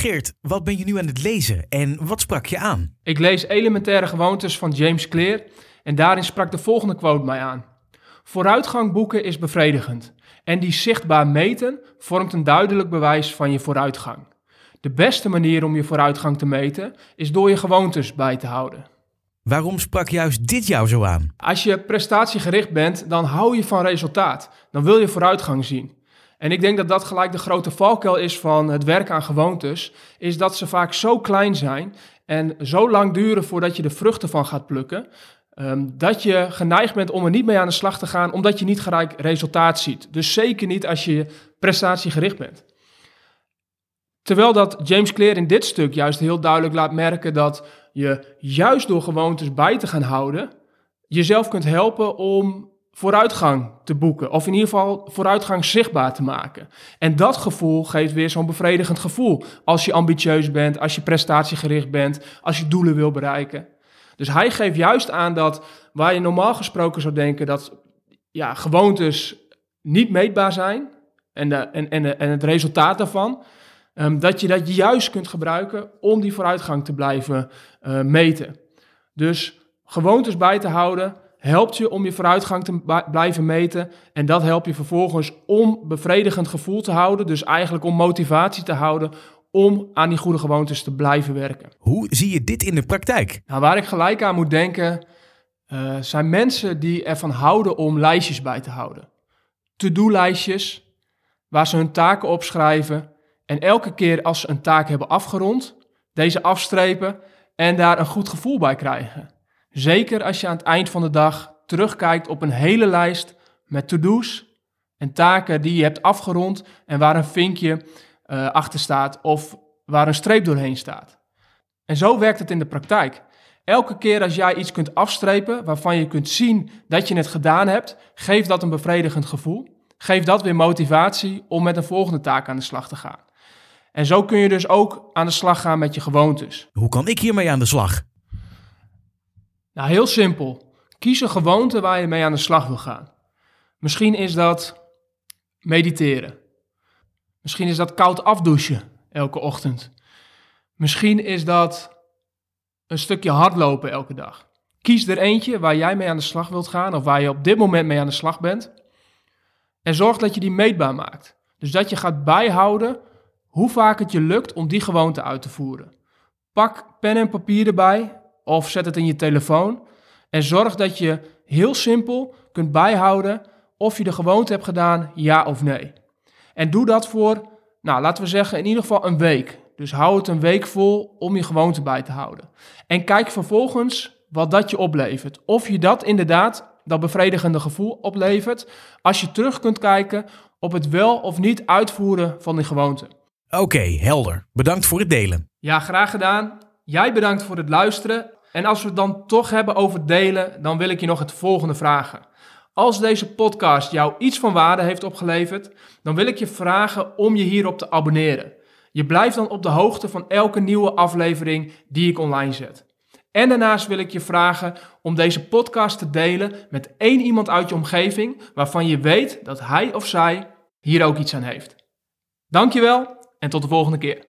Geert, wat ben je nu aan het lezen en wat sprak je aan? Ik lees Elementaire Gewoontes van James Clear en daarin sprak de volgende quote mij aan. Vooruitgang boeken is bevredigend en die zichtbaar meten vormt een duidelijk bewijs van je vooruitgang. De beste manier om je vooruitgang te meten is door je gewoontes bij te houden. Waarom sprak juist dit jou zo aan? Als je prestatiegericht bent, dan hou je van resultaat. Dan wil je vooruitgang zien. En ik denk dat dat gelijk de grote valkuil is van het werk aan gewoontes, is dat ze vaak zo klein zijn en zo lang duren voordat je de vruchten van gaat plukken, ehm, dat je geneigd bent om er niet mee aan de slag te gaan, omdat je niet gelijk resultaat ziet. Dus zeker niet als je prestatiegericht bent. Terwijl dat James Clear in dit stuk juist heel duidelijk laat merken dat je juist door gewoontes bij te gaan houden, jezelf kunt helpen om vooruitgang te boeken. Of in ieder geval vooruitgang zichtbaar te maken. En dat gevoel geeft weer zo'n bevredigend gevoel. Als je ambitieus bent, als je prestatiegericht bent, als je doelen wil bereiken. Dus hij geeft juist aan dat waar je normaal gesproken zou denken dat ja, gewoontes niet meetbaar zijn en, de, en, en, en het resultaat daarvan, um, dat je dat juist kunt gebruiken om die vooruitgang te blijven uh, meten. Dus gewoontes bij te houden helpt je om je vooruitgang te blijven meten. En dat helpt je vervolgens om bevredigend gevoel te houden. Dus eigenlijk om motivatie te houden om aan die goede gewoontes te blijven werken. Hoe zie je dit in de praktijk? Nou, waar ik gelijk aan moet denken, uh, zijn mensen die ervan houden om lijstjes bij te houden. To-do-lijstjes, waar ze hun taken opschrijven. En elke keer als ze een taak hebben afgerond, deze afstrepen en daar een goed gevoel bij krijgen. Zeker als je aan het eind van de dag terugkijkt op een hele lijst met to-do's en taken die je hebt afgerond en waar een vinkje uh, achter staat of waar een streep doorheen staat. En zo werkt het in de praktijk. Elke keer als jij iets kunt afstrepen waarvan je kunt zien dat je het gedaan hebt, geeft dat een bevredigend gevoel. Geeft dat weer motivatie om met een volgende taak aan de slag te gaan. En zo kun je dus ook aan de slag gaan met je gewoontes. Hoe kan ik hiermee aan de slag? Nou, heel simpel. Kies een gewoonte waar je mee aan de slag wil gaan. Misschien is dat mediteren. Misschien is dat koud afdouchen elke ochtend. Misschien is dat een stukje hardlopen elke dag. Kies er eentje waar jij mee aan de slag wilt gaan of waar je op dit moment mee aan de slag bent. En zorg dat je die meetbaar maakt. Dus dat je gaat bijhouden hoe vaak het je lukt om die gewoonte uit te voeren. Pak pen en papier erbij of zet het in je telefoon. En zorg dat je heel simpel kunt bijhouden of je de gewoonte hebt gedaan, ja of nee. En doe dat voor, nou laten we zeggen, in ieder geval een week. Dus hou het een week vol om je gewoonte bij te houden. En kijk vervolgens wat dat je oplevert. Of je dat inderdaad, dat bevredigende gevoel oplevert, als je terug kunt kijken op het wel of niet uitvoeren van die gewoonte. Oké, helder. Bedankt voor het delen. Ja, graag gedaan. Jij bedankt voor het luisteren. En als we het dan toch hebben over delen, dan wil ik je nog het volgende vragen. Als deze podcast jou iets van waarde heeft opgeleverd, dan wil ik je vragen om je hierop te abonneren. Je blijft dan op de hoogte van elke nieuwe aflevering die ik online zet. En daarnaast wil ik je vragen om deze podcast te delen met één iemand uit je omgeving waarvan je weet dat hij of zij hier ook iets aan heeft. Dankjewel en tot de volgende keer.